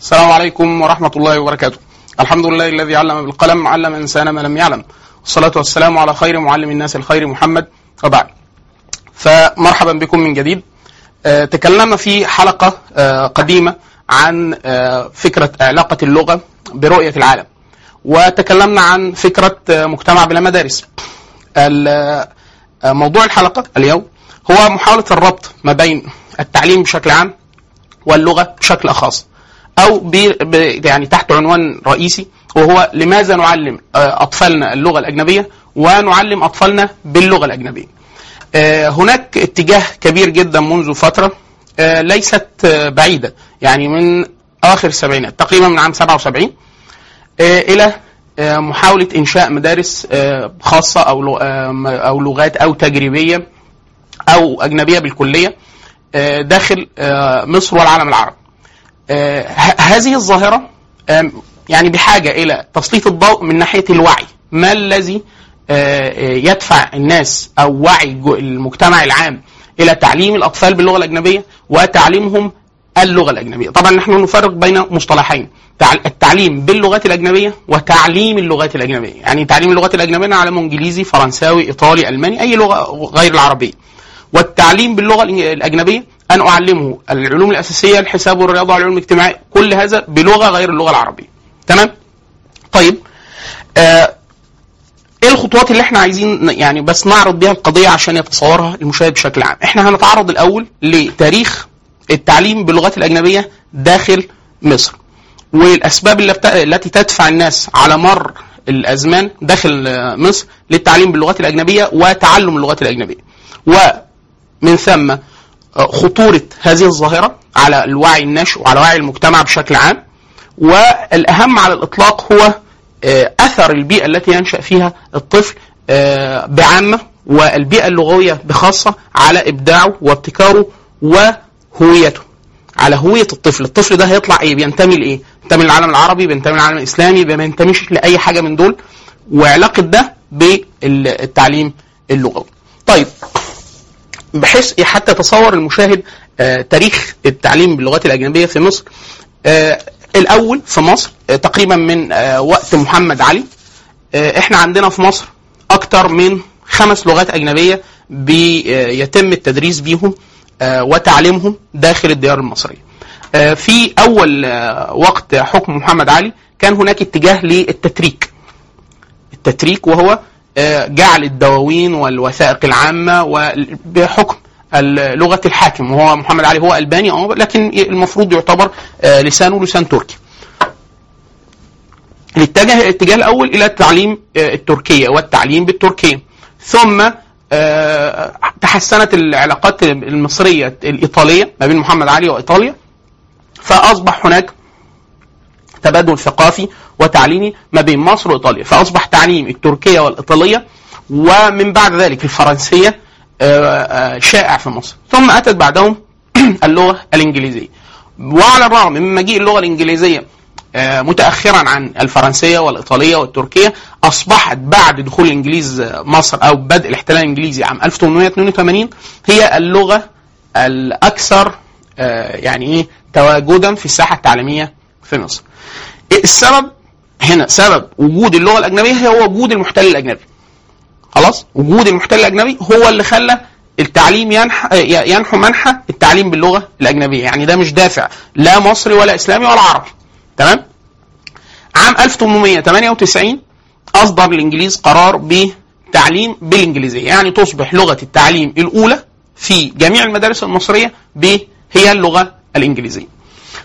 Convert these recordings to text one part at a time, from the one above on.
السلام عليكم ورحمة الله وبركاته. الحمد لله الذي علم بالقلم علم الإنسان ما لم يعلم. والصلاة والسلام على خير معلم الناس الخير محمد. وبعد. فمرحبا بكم من جديد. آه، تكلمنا في حلقة آه، قديمة عن آه، فكرة علاقة اللغة برؤية العالم. وتكلمنا عن فكرة مجتمع بلا مدارس. موضوع الحلقة اليوم هو محاولة الربط ما بين التعليم بشكل عام واللغة بشكل خاص أو ب... ب... يعني تحت عنوان رئيسي وهو لماذا نعلم آه، أطفالنا اللغة الأجنبية ونعلم أطفالنا باللغة الأجنبية. آه، هناك اتجاه كبير جدا منذ فترة آه، ليست بعيدة يعني من أواخر السبعينات تقريبا من عام 77 آه، إلى آه، محاولة إنشاء مدارس لغ- آه، أو لغات أو تجريبية أو أجنبية بالكلية آه، داخل مصر والعالم العربي. هذه الظاهرة يعني بحاجة إلى تسليط الضوء من ناحية الوعي. ما الذي آه، آه، يدفع الناس أو وعي المجتمع العام إلى تعليم الأطفال باللغة الأجنبية وتعليمهم اللغة الأجنبية؟ طبعا نحن نفرق بين مصطلحين. تع- التعليم باللغات الأجنبية وتعليم اللغات الأجنبية. يعني تعليم اللغات الأجنبية نعلمه إنجليزي فرنساوي إيطالي ألماني أي لغة غير العربية. والتعليم باللغة الإنج- أن أعلمه. العلوم الأساسية الحساب والرياضة والعلوم الاجتماعية كل هذا بلغة غير اللغة العربية. تمام؟ طيب آه إيه الخطوات اللي إحنا عايزين يعني بس نعرض بيها القضية عشان يتصورها المشاهد بشكل عام؟ إحنا هنتعرض الأول لتاريخ التعليم باللغات الأجنبية داخل مصر. والأسباب اللي التي تدفع الناس على مر الأزمان داخل مصر للتعليم باللغات الأجنبية وتعلم اللغات الأجنبية. ومن ثم خطورة هذه الظاهرة على الوعي الناشئ وعلى وعي المجتمع بشكل عام. والأهم على الإطلاق هو آه، أثر البيئة التي ينشأ فيها الطفل آه، بعامة والبيئة اللغوية بخاصة على إبداعه وابتكاره وهويته. على هوية الطفل. الطفل ده هيطلع إيه؟ بينتمي لإيه؟ بينتمي للعالم العربي بينتمي للعالم الإسلامي ما بينتميش لأي حاجة من دول. وعلاقة ده بالتعليم اللغوي. طيب بحيث حتى يتصور المشاهد آه، تاريخ التعليم باللغات الأجنبية في مصر. آه، الأول في مصر آه، تقريبا من وقت محمد علي. إحنا عندنا في مصر أكتر من خمس لغات أجنبية بيتم التدريس بيهم وتعليمهم داخل الديار المصرية. آه، في آه، وقت حكم محمد علي كان هناك اتجاه للتتريك. التتريك وهو جعل الدواوين والوثائق العامة وبحكم لغة الحاكم. وهو محمد علي هو ألباني آه لكن المفروض يعتبر آه، لسانه لسان تركي. الاتجاه الاتجاه الأول إلى التعليم آه، التركية والتعليم بالتركية. ثم آه، تحسنت العلاقات المصرية الإيطالية ما بين محمد علي وإيطاليا فأصبح هناك تبادل ثقافي وتعليمي ما بين مصر وإيطاليا. فأصبح تعليم التركية والإيطالية ومن بعد ذلك الفرنسية آه، آه، شائع في مصر. ثم أتت بعدهم اللغة الإنجليزية. وعلى الرغم من مجيء اللغة الإنجليزية آه، متأخرا عن الفرنسية والإيطالية والتركية أصبحت بعد دخول الإنجليز مصر أو بدء الاحتلال الإنجليزي عام 1882 هي اللغة الأكثر يعني إيه تواجدا في الساحة التعليمية في مصر. السبب هنا سبب وجود اللغة الأجنبية هو وجود المحتل الأجنبي. خلاص؟ وجود المحتل الأجنبي هو اللي خلى التعليم ينحى ينحو منحى التعليم باللغة الأجنبية، يعني ده مش دافع لا مصري ولا إسلامي ولا عربي. تمام؟ عام 1898 أصدر الإنجليز قرار بتعليم بالإنجليزية، يعني تصبح لغة التعليم الأولى في جميع المدارس المصرية هي اللغة الإنجليزية.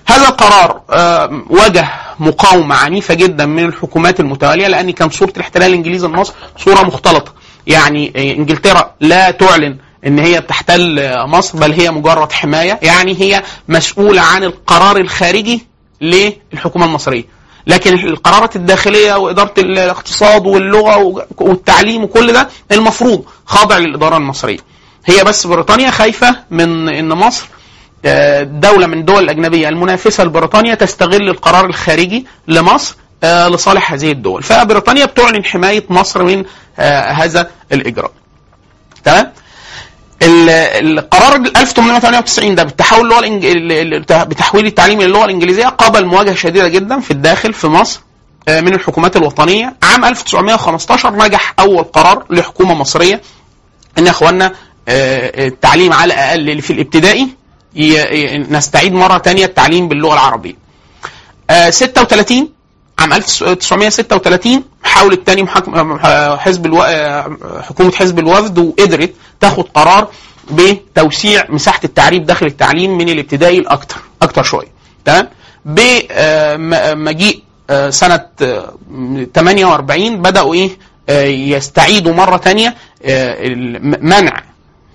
هذا القرار آه، واجه مقاومة عنيفة جدا من الحكومات المتوالية لأن كان صورة الاحتلال الإنجليزي لمصر صورة مختلطة. يعني آه، إنجلترا لا تعلن إن هي بتحتل آه، مصر بل هي مجرد حماية. يعني هي مسؤولة عن القرار الخارجي للحكومة المصرية. لكن القرارات الداخلية وإدارة الاقتصاد واللغة والتعليم وكل ده المفروض خاضع للإدارة المصرية. هي بس بريطانيا خايفة من إن مصر دولة من الدول الأجنبية المنافسة لبريطانيا تستغل القرار الخارجي لمصر آه، لصالح هذه الدول. فبريطانيا بتعلن حماية مصر من آه، هذا الإجراء. تمام؟ القرار 1898 ده بالتحول اللغة. بتحويل التعليم للغه الإنجليزية قابل مواجهة شديدة جدا في الداخل في مصر آه، من الحكومات الوطنية. عام 1915 نجح أول قرار لحكومة مصرية. إن يا اخوانا آه، التعليم على الأقل في الابتدائي. نستعيد مرة ثانية التعليم باللغة العربية. 36 عام 1936 حاولت تاني حزب ألو... حكومة حزب الوفد وقدرت تاخد قرار بتوسيع مساحة التعريب داخل التعليم من الابتدائي لاكثر أكثر شوية. تمام؟ بمجيء آه، سنة 48 آه، بدأوا إيه؟ آه، يستعيدوا مرة ثانية منع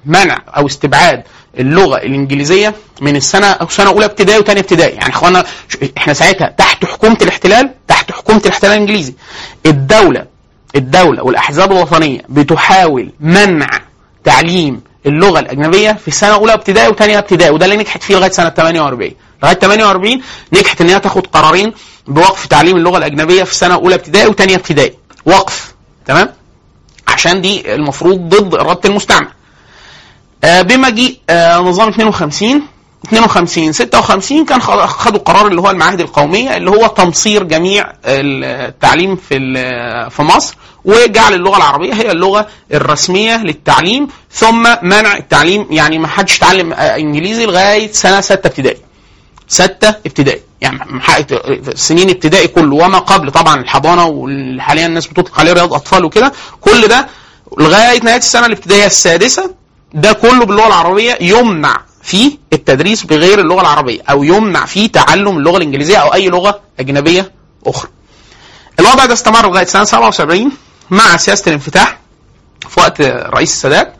منع أو استبعاد اللغة الإنجليزية من السنة أو سنة أولى ابتدائي وثانيه ابتدائي. يعني اخوانا إحنا ساعتها تحت حكومة الاحتلال تحت حكومة الاحتلال الإنجليزي. الدولة الدولة والأحزاب الوطنية بتحاول منع تعليم اللغة الأجنبية في السنة الاولى ابتدائي وثانيه ابتدائي وده اللي نجحت فيه لغاية سنة 48 لغاية 48 نجحت إن هي تاخد قرارين بوقف تعليم اللغة الأجنبية في السنة الاولى ابتدائي وثانيه ابتدائي. وقف تمام؟ عشان دي المفروض ضد إرادة المستعمر. بمجيء آه، نظام 52 52 56 كان خدوا قرار اللي هو المعاهد القومية اللي هو تمصير جميع التعليم في في مصر وجعل اللغة العربية هي اللغة الرسمية للتعليم ثم منع التعليم يعني ما حدش يتعلم آه، إنجليزي لغاية سنة ستة ابتدائي. ستة ابتدائي يعني سنين ابتدائي كله وما قبل طبعا الحضانة وحاليا الناس بتطلق عليه رياض أطفال وكده كل ده لغاية نهاية السنة الابتدائية السادسة ده كله باللغة العربية يمنع فيه التدريس بغير اللغة العربية أو يمنع فيه تعلم اللغة الإنجليزية أو أي لغة أجنبية أخرى. الوضع ده استمر لغاية سنة 77 مع سياسة الانفتاح في وقت الرئيس السادات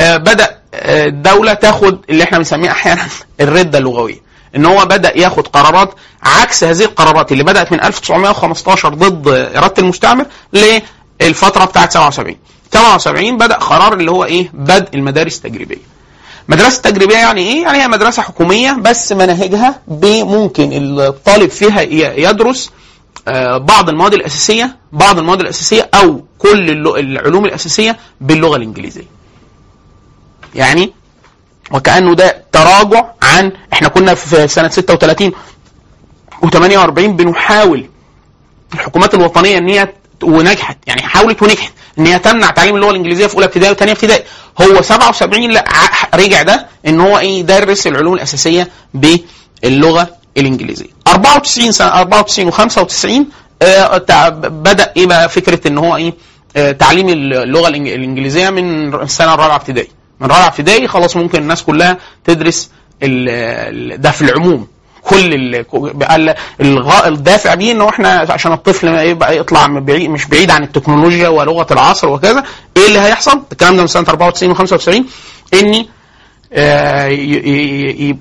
آه بدأ آه، الدولة تاخد اللي إحنا بنسميه أحيانا الردة اللغوية إن هو بدأ ياخد قرارات عكس هذه القرارات اللي بدأت من 1915 ضد إرادة المستعمر للفترة بتاعت 77 77 بدأ قرار اللي هو إيه؟ بدء المدارس التجريبية. مدرسة تجريبيه يعني إيه؟ يعني هي مدرسة حكومية بس مناهجها ممكن الطالب فيها يدرس آه، بعض المواد الأساسية بعض المواد الأساسية أو كل العلوم الأساسية باللغة الإنجليزية. يعني وكأنه ده تراجع عن إحنا كنا في سنة 36 و48 بنحاول الحكومات الوطنية إن هي ونجحت يعني حاولت ونجحت. إن هي تمنع تعليم اللغة الإنجليزية في أولى ابتدائي وثانيه ابتدائي. هو 77 لا رجع ده إن هو إيه يدرس العلوم الأساسية باللغة الإنجليزية. 94 سنة 94 و95 آه بدأ إيه بقى فكرة إن هو إيه آه تعليم اللغة الإنجليزية من السنة الرابعة ابتدائي. من رابعة ابتدائي خلاص ممكن الناس كلها تدرس ده في العموم. كل الدافع بيه إنه إحنا عشان الطفل يبقى يطلع مش بعيد عن التكنولوجيا ولغة العصر وكذا إيه اللي هيحصل؟ الكلام ده من سنة 94 و95 إني آه،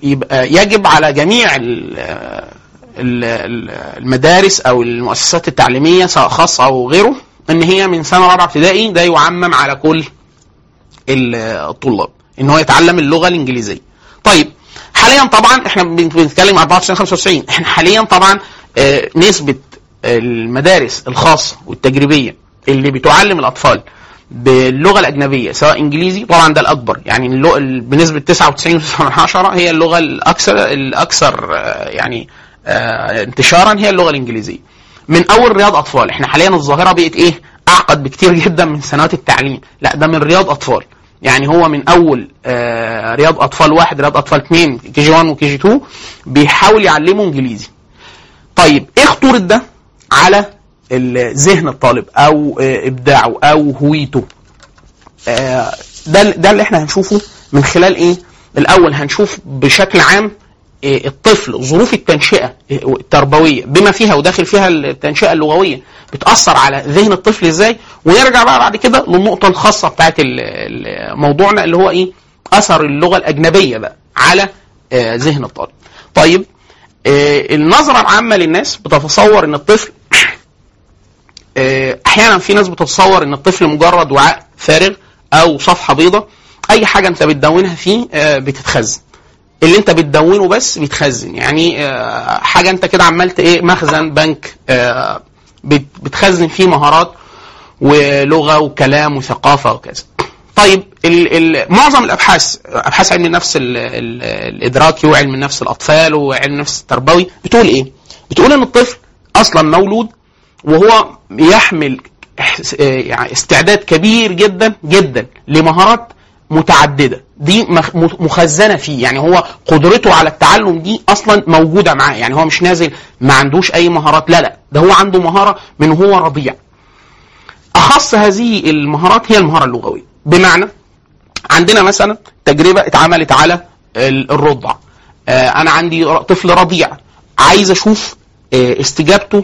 يبقى يجب على جميع المدارس أو المؤسسات التعليمية سواء خاصه أو غيره إن هي من سنة رابعة ابتدائي ده يعمم على كل الطلاب إن هو يتعلم اللغة الإنجليزية. طيب حاليا طبعا إحنا بنتكلم 94 95 إحنا حاليا طبعا آه، نسبة المدارس الخاصة والتجريبية اللي بتعلم الأطفال باللغة الأجنبية سواء إنجليزي طبعا ده الأكبر. يعني بنسبة 99 هي اللغة الأكثر الأكثر آه، يعني آه، انتشارا هي اللغة الإنجليزية. من أول رياض أطفال. إحنا حاليا الظاهرة بقت إيه؟ أعقد بكتير جدا من سنوات التعليم. لا ده من رياض أطفال. يعني هو من أول آه رياض أطفال واحد رياض أطفال اثنين كي جي 1 وكي جي 2 بيحاول يعلمه إنجليزي. طيب إيه خطورة ده على ذهن الطالب أو آه إبداعه أو هويته؟ آه ده ده اللي إحنا هنشوفه من خلال إيه؟ الأول هنشوف بشكل عام الطفل ظروف التنشئة آه، التربوية بما فيها وداخل فيها التنشئة اللغوية بتأثر على ذهن الطفل إزاي؟ ونرجع بقى بعد كده للنقطة الخاصة بتاعت موضوعنا اللي هو إيه؟ أثر اللغة الأجنبية بقى على آه، ذهن الطالب. طيب النظرة العامة للناس بتتصور إن الطفل أحيانا في ناس بتتصور إن الطفل مجرد وعاء فارغ أو صفحة بيضاء أي حاجة أنت بتدونها فيه بتتخزن. اللي انت بتدونه بس بيتخزن. يعني آه، حاجة انت كده عملت إيه؟ مخزن بنك آه، بتخزن فيه مهارات ولغة وكلام وثقافة وكذا. طيب معظم الأبحاث أبحاث علم النفس ال ال الإدراكي وعلم النفس الأطفال وعلم النفس التربوي بتقول إيه؟ بتقول إن الطفل أصلا مولود وهو يحمل آه، يعني استعداد كبير جدا جدا لمهارات متعددة. دي مخ- مخزنة فيه. يعني هو قدرته على التعلم دي أصلا موجودة معاه. يعني هو مش نازل ما عندوش أي مهارات. لا لا ده هو عنده مهارة من هو رضيع أخص هذه المهارات هي المهارة اللغوية. بمعنى عندنا مثلا تجربة اتعملت على ال- الرضع. آه، أنا عندي طفل رضيع. عايز أشوف آه، استجابته.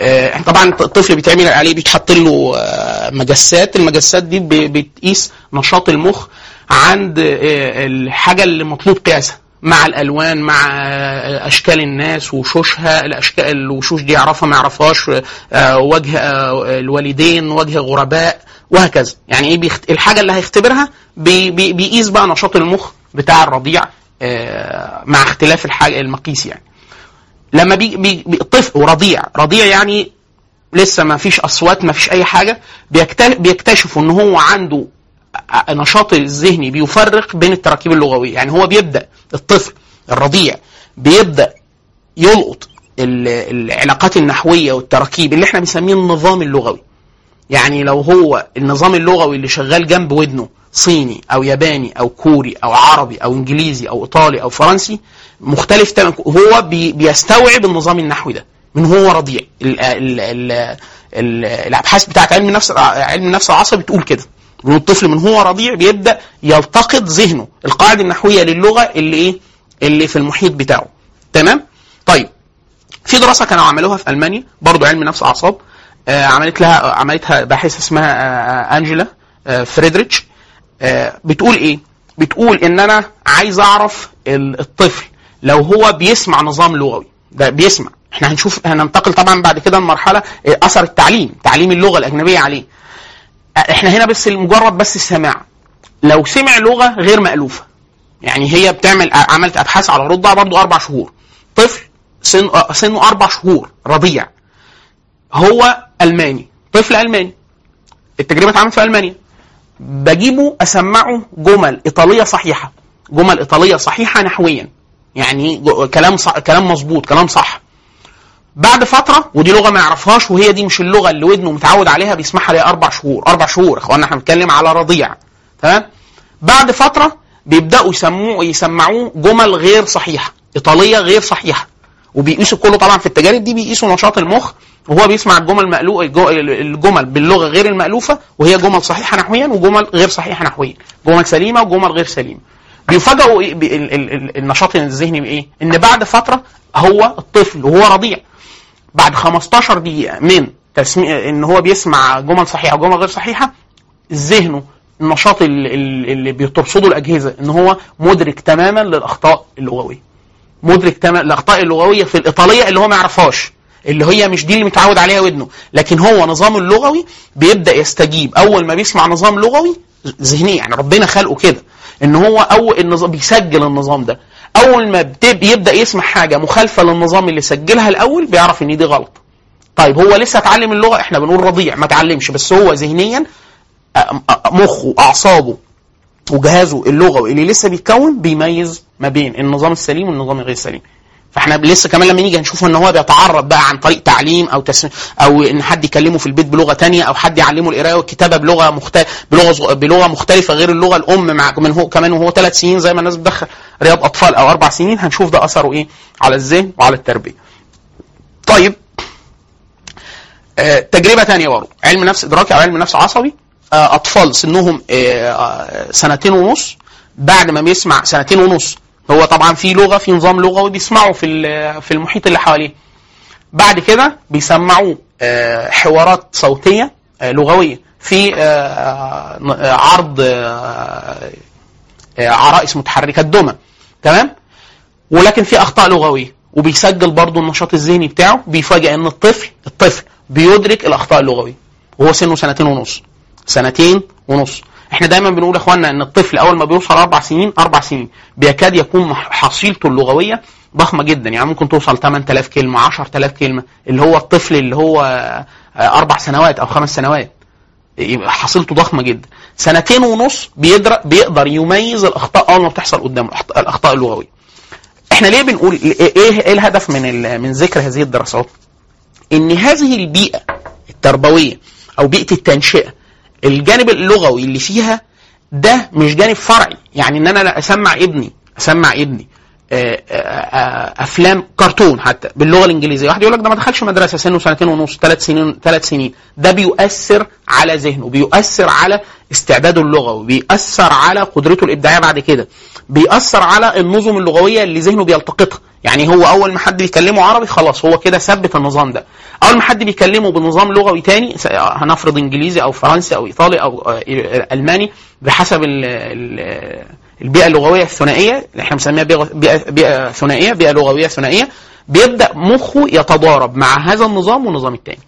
آه، طبعا الطفل بيتعمل عليه بيتحط له مجسات. المجسات دي بتقيس نشاط المخ. عند آه، الحاجة اللي مطلوب قياسها مع الألوان مع آه، أشكال الناس وشوشها الأشكال الوشوش دي يعرفها ما يعرفهاش آه، وجه الوالدين وجه غرباء وهكذا. يعني إيه بيخت... الحاجة اللي هيختبرها بي... بي... بيقيس بقى نشاط المخ بتاع الرضيع مع اختلاف الحاجة المقيس يعني. لما بي... بي... بي... طفل ورضيع رضيع يعني لسه ما فيش أصوات ما فيش أي حاجة بيكت... بيكتشفوا إن هو عنده نشاط الذهني بيفرق بين التراكيب اللغوية. يعني هو بيبدأ الطفل الرضيع بيبدأ يلقط ال- العلاقات النحوية والتراكيب اللي إحنا بنسميه النظام اللغوي. يعني لو هو النظام اللغوي اللي شغال جنب ودنه صيني أو ياباني أو كوري أو عربي أو إنجليزي أو إيطالي أو فرنسي مختلف تماما. هو بي بيستوعب النظام النحوي ده من هو رضيع. ال ال ال ال الأبحاث بتاعت علم النفس علم النفس العصبي بتقول كده. ان الطفل من هو رضيع بيبدأ يلتقط ذهنه. القاعدة النحوية للغة اللي إيه؟ اللي في المحيط بتاعه. تمام؟ طيب. في دراسة كانوا عملوها في ألمانيا برضو علم نفس أعصاب. آه عملت لها عملتها باحثة اسمها آه انجيلا آه فريدريتش. آه بتقول إيه؟ بتقول إن أنا عايز أعرف ال- الطفل لو هو بيسمع نظام لغوي. ده بيسمع. إحنا هنشوف هننتقل طبعا بعد كده لمرحلة آه، أثر التعليم تعليم اللغة الأجنبية عليه. إحنا هنا بس مجرد بس السماع لو سمع لغة غير مألوفة. يعني هي بتعمل عملت أبحاث على الرضع برضو أربع شهور. طفل سن آه، سنه أربع شهور رضيع. هو ألماني. طفل ألماني. التجربة اتعملت في ألمانيا. بجيبه أسمعه جمل إيطالية صحيحة. جمل إيطالية صحيحة نحويا. يعني كلام صح كلام مظبوط كلام صح. بعد فترة ودي لغة ما يعرفهاش وهي دي مش اللغة اللي ودنه متعود عليها بيسمعها ليها أربع شهور أربع شهور اخوانا إحنا بنتكلم على رضيع تمام؟ بعد فترة بيبدأوا يسموه يسمعوه جمل غير صحيحة إيطالية غير صحيحة وبيقيسوا كله طبعا في التجارب دي بيقيسوا نشاط المخ وهو بيسمع الجمل مألو... الجو- الجمل باللغة غير المألوفة وهي جمل صحيحة نحويا وجمل غير صحيحة نحويا جمل سليمة وجمل غير سليمة. بيفاجئوا إيه؟ النشاط الذهني بإيه؟ إن بعد فترة هو الطفل وهو رضيع. بعد 15 دقيقة من تسميع إن هو بيسمع جمل صحيحة وجمل غير صحيحة ذهنه النشاط ال- ال- اللي بترصده الأجهزة إن هو مدرك تماما للأخطاء اللغوية. مدرك تماما الاخطاء اللغوية في الإيطالية اللي هو ما يعرفهاش اللي هي مش دي اللي متعود عليها ودنه. لكن هو نظامه اللغوي بيبدأ يستجيب. أول ما بيسمع نظام لغوي ذهني يعني ربنا خلقه كده إن هو اول النظام بيسجل النظام ده. أول ما بتب- يبدأ يسمع حاجة مخالفة للنظام اللي سجلها الأول بيعرف إن دي غلط. طيب هو لسه اتعلم اللغة؟ إحنا بنقول رضيع ما اتعلمش بس هو ذهنيا مخه أعصابه وجهازه اللغوي اللي لسه بيتكون بيميز ما بين النظام السليم والنظام الغير سليم. فاحنا لسه كمان لما نيجي هنشوف ان هو بيتعرض بقى عن طريق تعليم أو تسم... أو ان حد يكلمه في البيت بلغة تانية أو حد يعلمه القراءه والكتابة بلغة مخت... بلغة صغ- بلغة مختلفة غير اللغة الأم مع من هو كمان وهو ثلاث سنين زي ما الناس بتدخل رياض أطفال أو أربع سنين هنشوف ده أثره إيه على الذهن وعلى التربية. طيب آه، تجربة تانية برضه. علم نفس ادراكي أو علم نفس عصبي. آه، أطفال سنهم آه، آه، سنتين ونص. بعد ما بيسمع سنتين ونص هو طبعا في لغة في نظام لغوي بيسمعه في في المحيط اللي حواليه. بعد كده بيسمعوه آه، حوارات صوتية آه، لغوية. في آه، عرض عرائس متحركه دمى تمام؟ ولكن في أخطاء لغوية. وبيسجل برضه النشاط الذهني بتاعه. بيفاجئ إن الطفل الطفل بيدرك الأخطاء اللغوية. وهو سنه سنتين ونص. سنتين ونص. إحنا دايما بنقول يا اخوانا إن الطفل أول ما بيوصل أربع سنين أربع سنين بيكاد يكون حصيلته اللغوية ضخمة جدا. يعني ممكن توصل 8000 كلمة 10000 كلمة اللي هو الطفل اللي هو آه، أربع سنوات أو خمس سنوات. حصيلته ضخمة جدا. سنتين ونص بيقدر بيقدر يميز الأخطاء أول ما بتحصل قدامه الأخطاء اللغوية. إحنا ليه بنقول إيه إيه الهدف من من ذكر هذه الدراسات؟ إن هذه البيئة التربوية أو بيئة التنشئة الجانب اللغوي اللي فيها ده مش جانب فرعي. يعني إن أنا أسمع ابني أسمع ابني. آه، آه، آه، أفلام كرتون حتى باللغة الإنجليزية. واحد يقول لك ده ما دخلش مدرسة سنة سنتين ونص ثلاث سنين ثلاث سنين. ده بيؤثر على ذهنه بيؤثر على استعداده اللغوي بيأثر على قدرته الإبداعية بعد كده بيأثر على النظم اللغوية اللي ذهنه بيلتقطها. يعني هو أول ما حد بيكلمه عربي خلاص هو كده ثبت النظام ده. أول ما حد بيكلمه بنظام لغوي تاني هنفرض إنجليزي أو فرنسي أو إيطالي أو آه، ألماني بحسب ال ال البيئة اللغوية الثنائية اللي إحنا بنسميها بيئة بيئة ثنائية بيئة لغوية ثنائية بيبدأ مخه يتضارب مع هذا النظام والنظام الثاني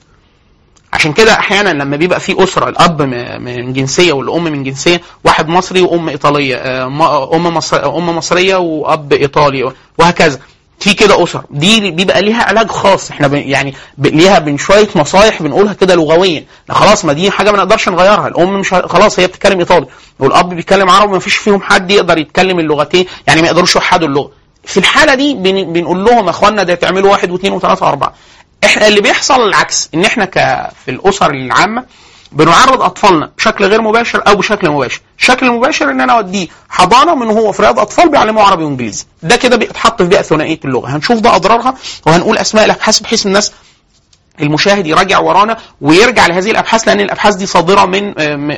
عشان كده أحيانا لما بيبقى في أسرة الأب من جنسية والأم من جنسية واحد مصري وأم إيطالية آه، أم مصر أم مصرية وأب إيطالي وهكذا. في كده أسر. دي بيبقى ليها علاج خاص. إحنا يعني ب- ليها بين شوية نصايح بنقولها كده لغويا. لا خلاص ما دي حاجة ما نقدرش نغيرها. الأم مش خلاص هي بتتكلم إيطالي. والأب بيتكلم عربي ما فيش فيهم حد يقدر يتكلم اللغتين. يعني ما يقدروش يوحدوا اللغة. في الحالة دي بن بنقول لهم يا اخوانا ده تعملوا واحد واثنين وثلاثة وأربعة. إحنا اللي بيحصل العكس. إن إحنا ك في الأسر العامة بنعرض أطفالنا بشكل غير مباشر أو بشكل مباشر. الشكل المباشر إن أنا أوديه حضانة من هو في رياض أطفال بيعلموا عربي وإنجليزي. ده كده بيتحط في بيئة ثنائية اللغة. هنشوف ده أضرارها وهنقول أسماء الابحاث بحيث الناس المشاهد يراجع ورانا ويرجع لهذه الأبحاث لأن الأبحاث دي صادرة من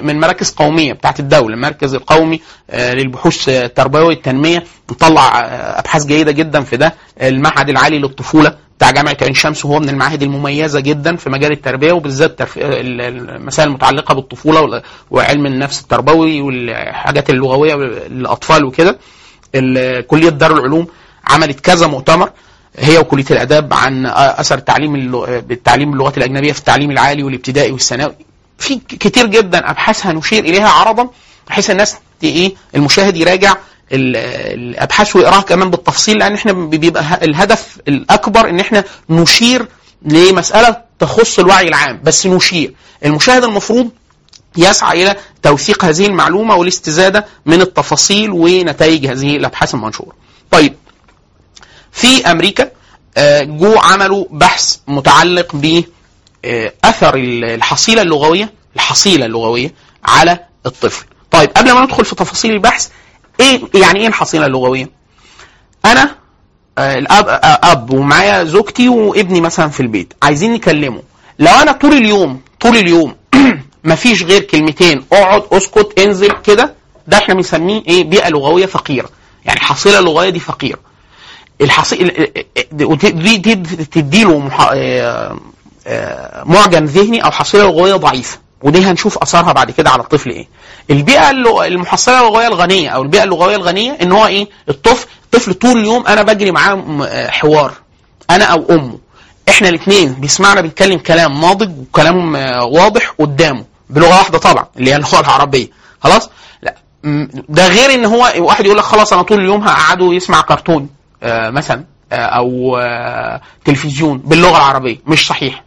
من مراكز قومية بتاعت الدولة المركز القومي آه، للبحوث آه، التربويه والتنمية. مطلع آه، أبحاث جيدة جدا في ده. المعهد العالي للطفولة بتاع جامعة عين شمس وهو من المعاهد المميزة جدا في مجال التربية وبالذات المسائل المتعلقة بالطفولة وعلم النفس التربوي والحاجات اللغوية للأطفال وكده. كلية دار العلوم عملت كذا مؤتمر. هي وكلية الأداب عن أثر التعليم بالتعليم اللغات الأجنبية في التعليم العالي والابتدائي والثانوي. في كتير جدا ابحاث هنشير إليها عرضا بحيث الناس إيه المشاهد يراجع ال- الأبحاث ويقراها كمان بالتفصيل لأن إحنا بيبقى الهدف الأكبر إن إحنا نشير لمسألة تخص الوعي العام. بس نشير. المشاهد المفروض يسعى إلى توثيق هذه المعلومة والاستزادة من التفاصيل ونتائج هذه الأبحاث المنشورة. طيب في أمريكا آه، جو عملوا بحث متعلق ب آه، الحصيلة اللغوية الحصيلة اللغوية على الطفل. طيب قبل ما ندخل في تفاصيل البحث إيه يعني إيه الحصيلة اللغوية؟ أنا آه، الأب أب ومعايا زوجتي وابني مثلا في البيت عايزين نكلمه لو أنا طول اليوم طول اليوم مفيش غير كلمتين أقعد أسكت أنزل كده ده إحنا بنسميه إيه بيئة لغوية فقيرة يعني الحصيله اللغويه دي فقيرة الحصيل دي دي تديله مح... آه، آه، معجم ذهني أو حصيلة لغويه ضعيفة ودي هنشوف أثرها بعد كده على الطفل إيه البيئة. المحصلة اللغويه الغنية أو البيئة اللغوية الغنية إن هو إيه الطفل الطفل طول اليوم أنا بجري معاه آه، حوار أنا أو أمه إحنا الاثنين بيسمعنا بيتكلم كلام ناضج وكلام واضح قدامه بلغة واحدة طبعا اللي هي اللغة العربية خلاص لا ده غير إن هو واحد يقول لك خلاص أنا طول اليوم هقعده يسمع كرتون مثلا آه، أو آه، تلفزيون باللغة العربية مش صحيح.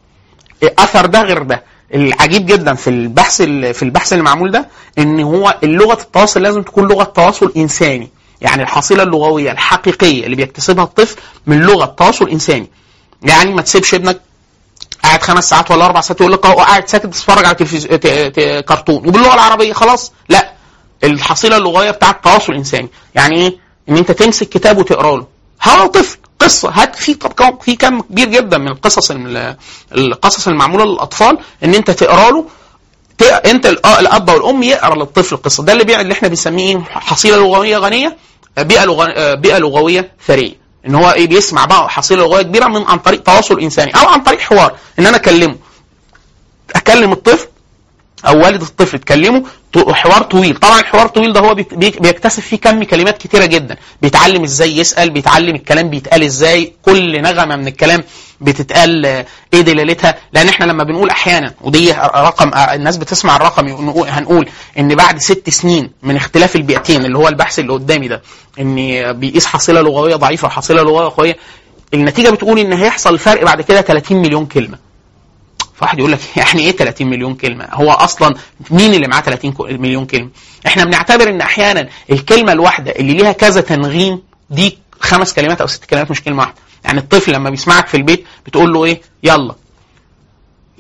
أثر ده غير ده. العجيب جدا في البحث ال- في البحث اللي معمول ده إن هو لغه التواصل لازم تكون لغة تواصل إنساني. يعني الحصيلة اللغوية الحقيقية اللي بيكتسبها الطفل من لغة تواصل إنساني. يعني ما تسيبش ابنك قاعد خمس ساعات ولا أربع ساعات يقول لك قاعد ساكت بتتفرج على تلفز... ت... ت... كرتون. وباللغة العربية خلاص. لا. الحصيلة اللغوية بتاعت التواصل الانساني يعني إيه؟ إن أنت تمسك كتاب وتقرأ له. هو طفل قصة هات في كم في كم كبير جدا من القصص ال- القصص المعمولة للأطفال إن أنت تقرأ له أنت آه الأب والأم يقرأ للطفل القصة. ده اللي اللي إحنا بنسميه حصيلة لغوية غنية بيئة بيئة لغوية ثرية. إن هو إيه بيسمع بقى حصيلة لغوية كبيرة من عن طريق تواصل إنساني أو عن طريق حوار إن أنا أكلمه. أكلم الطفل أو والد الطفل تكلمه حوار طويل. طبعا الحوار الطويل ده هو بيك- بيك- بيكتسب فيه كم كلمات كتيرة جدا. بيتعلم إزاي يسأل بيتعلم الكلام بيتقال إزاي. كل نغمة من الكلام بتتقال آه، إيه دلالتها؟ لأن إحنا لما بنقول أحيانا ودي رقم آه، الناس بتسمع الرقم هنقول إن بعد ست سنين من اختلاف البيئتين اللي هو البحث اللي قدامي ده إن بيقيس حصيلة لغوية ضعيفة وحصيلة لغوية قوية النتيجة بتقول إن هيحصل فرق بعد كده 30 مليون كلمة. فواحد يقول لك يعني إيه 30 مليون كلمة؟ هو أصلا مين اللي معاه 30 كو- مليون كلمة؟ إحنا بنعتبر إن أحيانا الكلمة الواحدة اللي ليها كذا تنغيم دي خمس كلمات أو ست كلمات مش كلمة واحدة. يعني الطفل لما بيسمعك في البيت بتقول له إيه؟ يلا.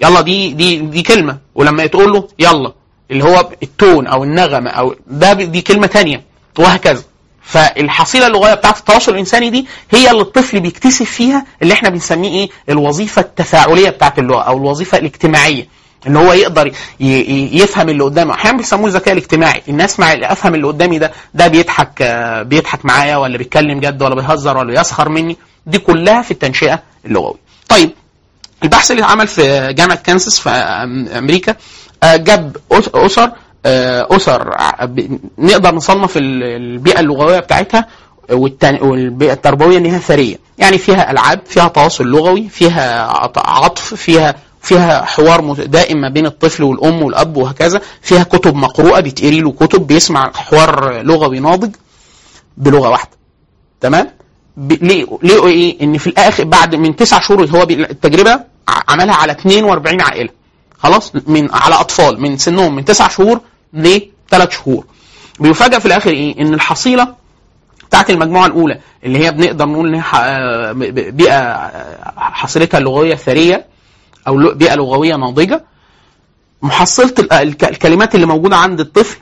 يلا دي دي دي كلمة. ولما تقول له يلا اللي هو التون أو النغمة أو ده دي كلمة تانية. وهكذا. فالحصيلة اللغويه بتاعت التواصل الإنساني دي هي اللي الطفل بيكتسب فيها اللي إحنا بنسميه إيه؟ الوظيفة التفاعلية بتاعت اللغة أو الوظيفة الاجتماعية. إن هو يقدر يفهم اللي قدامه. أحيانا بيسموه الذكاء الاجتماعي. الناس مع أفهم اللي قدامي ده ده بيضحك آه، بيضحك معايا ولا بيتكلم جد ولا بيهزر ولا يسخر مني. دي كلها في التنشئة اللغوية. طيب البحث اللي اتعمل في جامعة كانساس في أمريكا آه، جاب أسر أسر ع- ب- نقدر نصنف ال- البيئة اللغوية بتاعتها والبيئة التربوية إن هي ثرية. يعني فيها ألعاب فيها تواصل لغوي فيها عط- عطف فيها فيها حوار دائم ما بين الطفل والأم والأب وهكذا. فيها كتب مقروءة بيتقري له كتب بيسمع حوار لغوي ناضج بلغة واحدة. تمام؟ ليه ليه إيه؟ إن في الآخر بعد من تسع شهور هو التجربة عملها على 42 عائلة. خلاص من على أطفال من سنهم من تسع شهور لثلاث شهور. بيفاجئ في الآخر إيه؟ إن الحصيلة بتاعت المجموعة الأولى اللي هي بنقدر نقول إن آه، بيئة آه، حصيلتها اللغويه ثرية أو بيئة لغوية ناضجة محصلة ال- الك- الكلمات اللي موجودة عند الطفل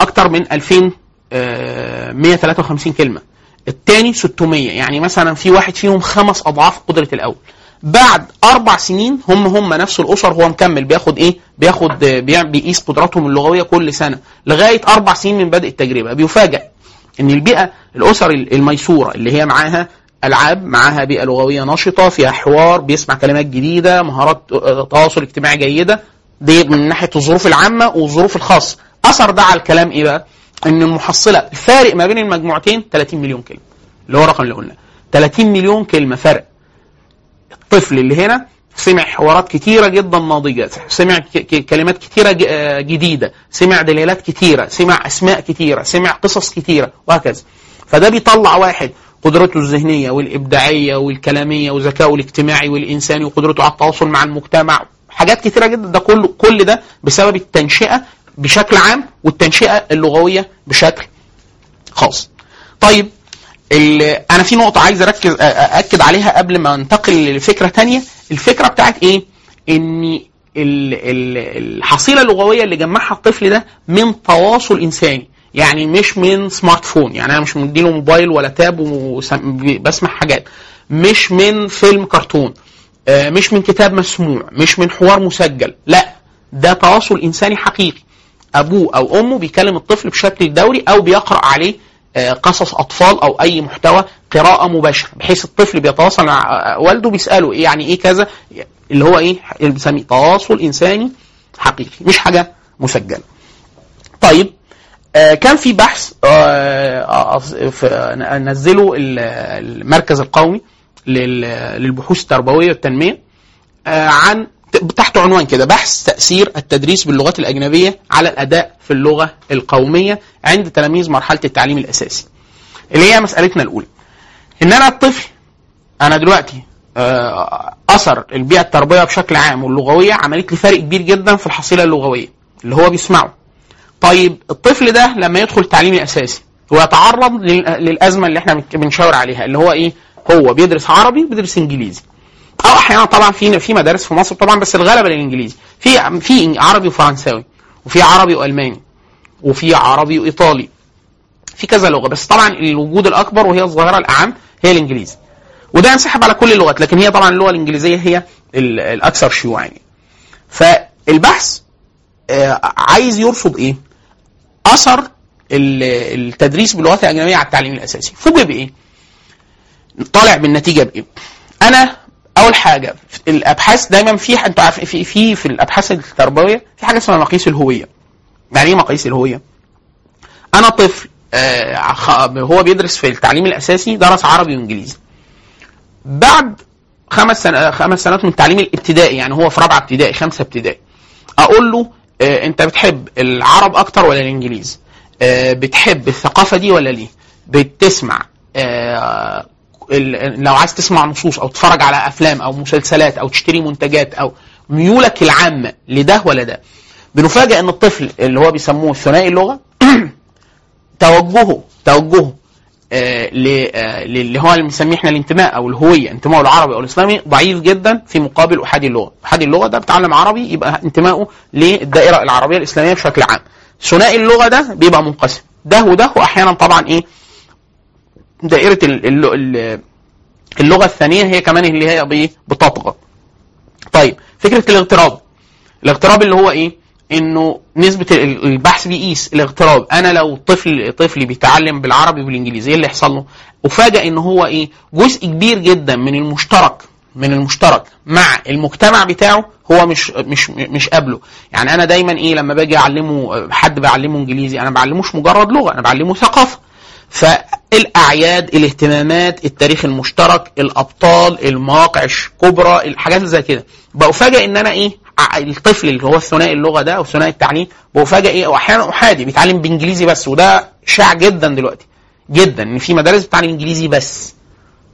أكتر من 2153 كلمة. الثاني 600 يعني مثلا في واحد فيهم خمس أضعاف قدرة الأول. بعد أربع سنين هم هم نفس الأسر هو مكمل بياخد إيه؟ بياخد بيقيس قدراتهم اللغوية كل سنة لغاية أربع سنين من بدء التجربة. بيفاجئ إن البيئة الأسر الميسورة اللي هي معاها ألعاب معاها بيئة لغوية نشطة فيها حوار بيسمع كلمات جديدة مهارات آه، تواصل اجتماعي جيدة دي من ناحية الظروف العامة والظروف الخاصة. أثر ده على الكلام إيه بقى؟ إن المحصلة الفارق ما بين المجموعتين 30 مليون كلمة اللي هو الرقم اللي قلناه. 30 مليون كلمة فرق. الطفل اللي هنا سمع حوارات كتيرة جدا ناضجة سمع كلمات كتيرة آه، جديدة سمع دلالات كتيرة سمع أسماء كتيرة سمع قصص كتيرة وهكذا. فده بيطلع واحد قدرته الذهنية والإبداعية والكلامية وذكائه الاجتماعي والإنساني وقدرته على التواصل مع المجتمع حاجات كتيرة جدا. ده كله كل ده بسبب التنشئة بشكل عام والتنشئة اللغوية بشكل خاص. طيب أنا في نقطة عايز اركز أكد عليها قبل ما انتقل لفكرة تانية. الفكرة بتاعت إيه؟ إن ال- ال- الحصيلة اللغوية اللي جمعها الطفل ده من تواصل إنساني. يعني مش من سمارت فون يعني أنا مش مديله موبايل ولا تاب وبسمع حاجات. مش من فيلم كرتون. آه، مش من كتاب مسموع. مش من حوار مسجل. لا. ده تواصل إنساني حقيقي. أبوه أو أمه بيكلم الطفل بشكل دوري أو بيقرأ عليه قصص أطفال أو أي محتوى قراءة مباشرة بحيث الطفل بيتواصل مع آه، والده بيسأله إيه يعني إيه كذا اللي هو إيه اللي بنسميه تواصل إنساني حقيقي مش حاجة مسجلة. طيب آه، كان في بحث آه، آه، نزله ال- المركز القومي لل- للبحوث التربوية والتنمية آه، عن تحت عنوان كده بحث تأثير التدريس باللغات الأجنبية على الأداء في اللغة القومية عند تلاميذ مرحلة التعليم الأساسي. اللي هي مسألتنا الأولى. إن أنا الطفل أنا دلوقتي آه، أثر البيئة التربوية بشكل عام واللغوية عملت لي فرق كبير جدا في الحصيلة اللغوية اللي هو بيسمعه. طيب الطفل ده لما يدخل التعليم الأساسي ويتعرض لل- للأزمة اللي إحنا بنشاور عليها اللي هو إيه؟ هو بيدرس عربي بيدرس إنجليزي. أو أحيانا طبعا في في مدارس في مصر طبعا بس الغلبه للانجليزي في في عربي وفرنساوي وفي عربي وألماني وفي عربي وإيطالي في كذا لغة بس طبعا الوجود الأكبر وهي الظاهرة الأعم هي الإنجليزي وده ينسحب على كل اللغات لكن هي طبعا اللغة الإنجليزية هي ال- الأكثر شيوعا يعني. فالبحث آه، عايز يرصد إيه؟ أثر ال- التدريس باللغات الأجنبية على التعليم الأساسي فوجئ بإيه؟ طالع بالنتيجة بإيه؟ أنا أول حاجة الأبحاث دايما في أنتوا عارفين في في في الأبحاث التربوية في حاجة اسمها مقاييس الهوية. يعني إيه مقاييس الهوية؟ أنا طفل آه هو بيدرس في التعليم الأساسي درس عربي وإنجليزي. بعد خمس سنة خمس سنوات من التعليم الابتدائي يعني هو في رابعة ابتدائي خمسة ابتدائي أقول له آه أنت بتحب العرب أكتر ولا الانجليزي آه بتحب الثقافة دي ولا ليه؟ بتسمع آه لو عايز تسمع نصوص أو تتفرج على أفلام أو مسلسلات أو تشتري منتجات أو ميولك العامه لده ولا ده بنفاجئ إن الطفل اللي هو بيسموه ثنائي اللغة توجهه توجهه آه، آه، اللي هو اللي بنسميه إحنا الانتماء أو الهوية انتمائه العربي أو الإسلامي ضعيف جدا في مقابل احادي اللغة، احادي اللغة ده بيتعلم عربي يبقى انتمائه للدائرة العربية الإسلامية بشكل عام. ثنائي اللغة ده بيبقى منقسم، ده وده واحيانا طبعا إيه؟ دائرة ال- ال- ال- اللغة الثانية هي كمان اللي هي بتطغى. طيب فكرة الاغتراب الاغتراب اللي هو إيه؟ إنه نسبة ال- البحث بيقيس الاغتراب أنا لو طفل طفلي بيتعلم بالعربي وبالانجليزي إيه اللي يحصل له؟ افاجئ ان هو إيه؟ جزء كبير جدا من المشترك من المشترك مع المجتمع بتاعه هو مش مش مش قابله يعني أنا دايما إيه لما باجي أعلمه حد بعلمه إنجليزي أنا بعلموش مجرد لغة أنا بعلمه ثقافة فالاعياد الاهتمامات التاريخ المشترك الأبطال المواقع الكبرى الحاجات زي كده. بفاجئ إن أنا إيه الطفل اللي هو الثنائي اللغة ده أو ثنائي التعليم بفاجئ إيه واحيانا أحادي بيتعلم بإنجليزي بس وده شائع جدا دلوقتي جدا إن في مدارس بتتعلم إنجليزي بس.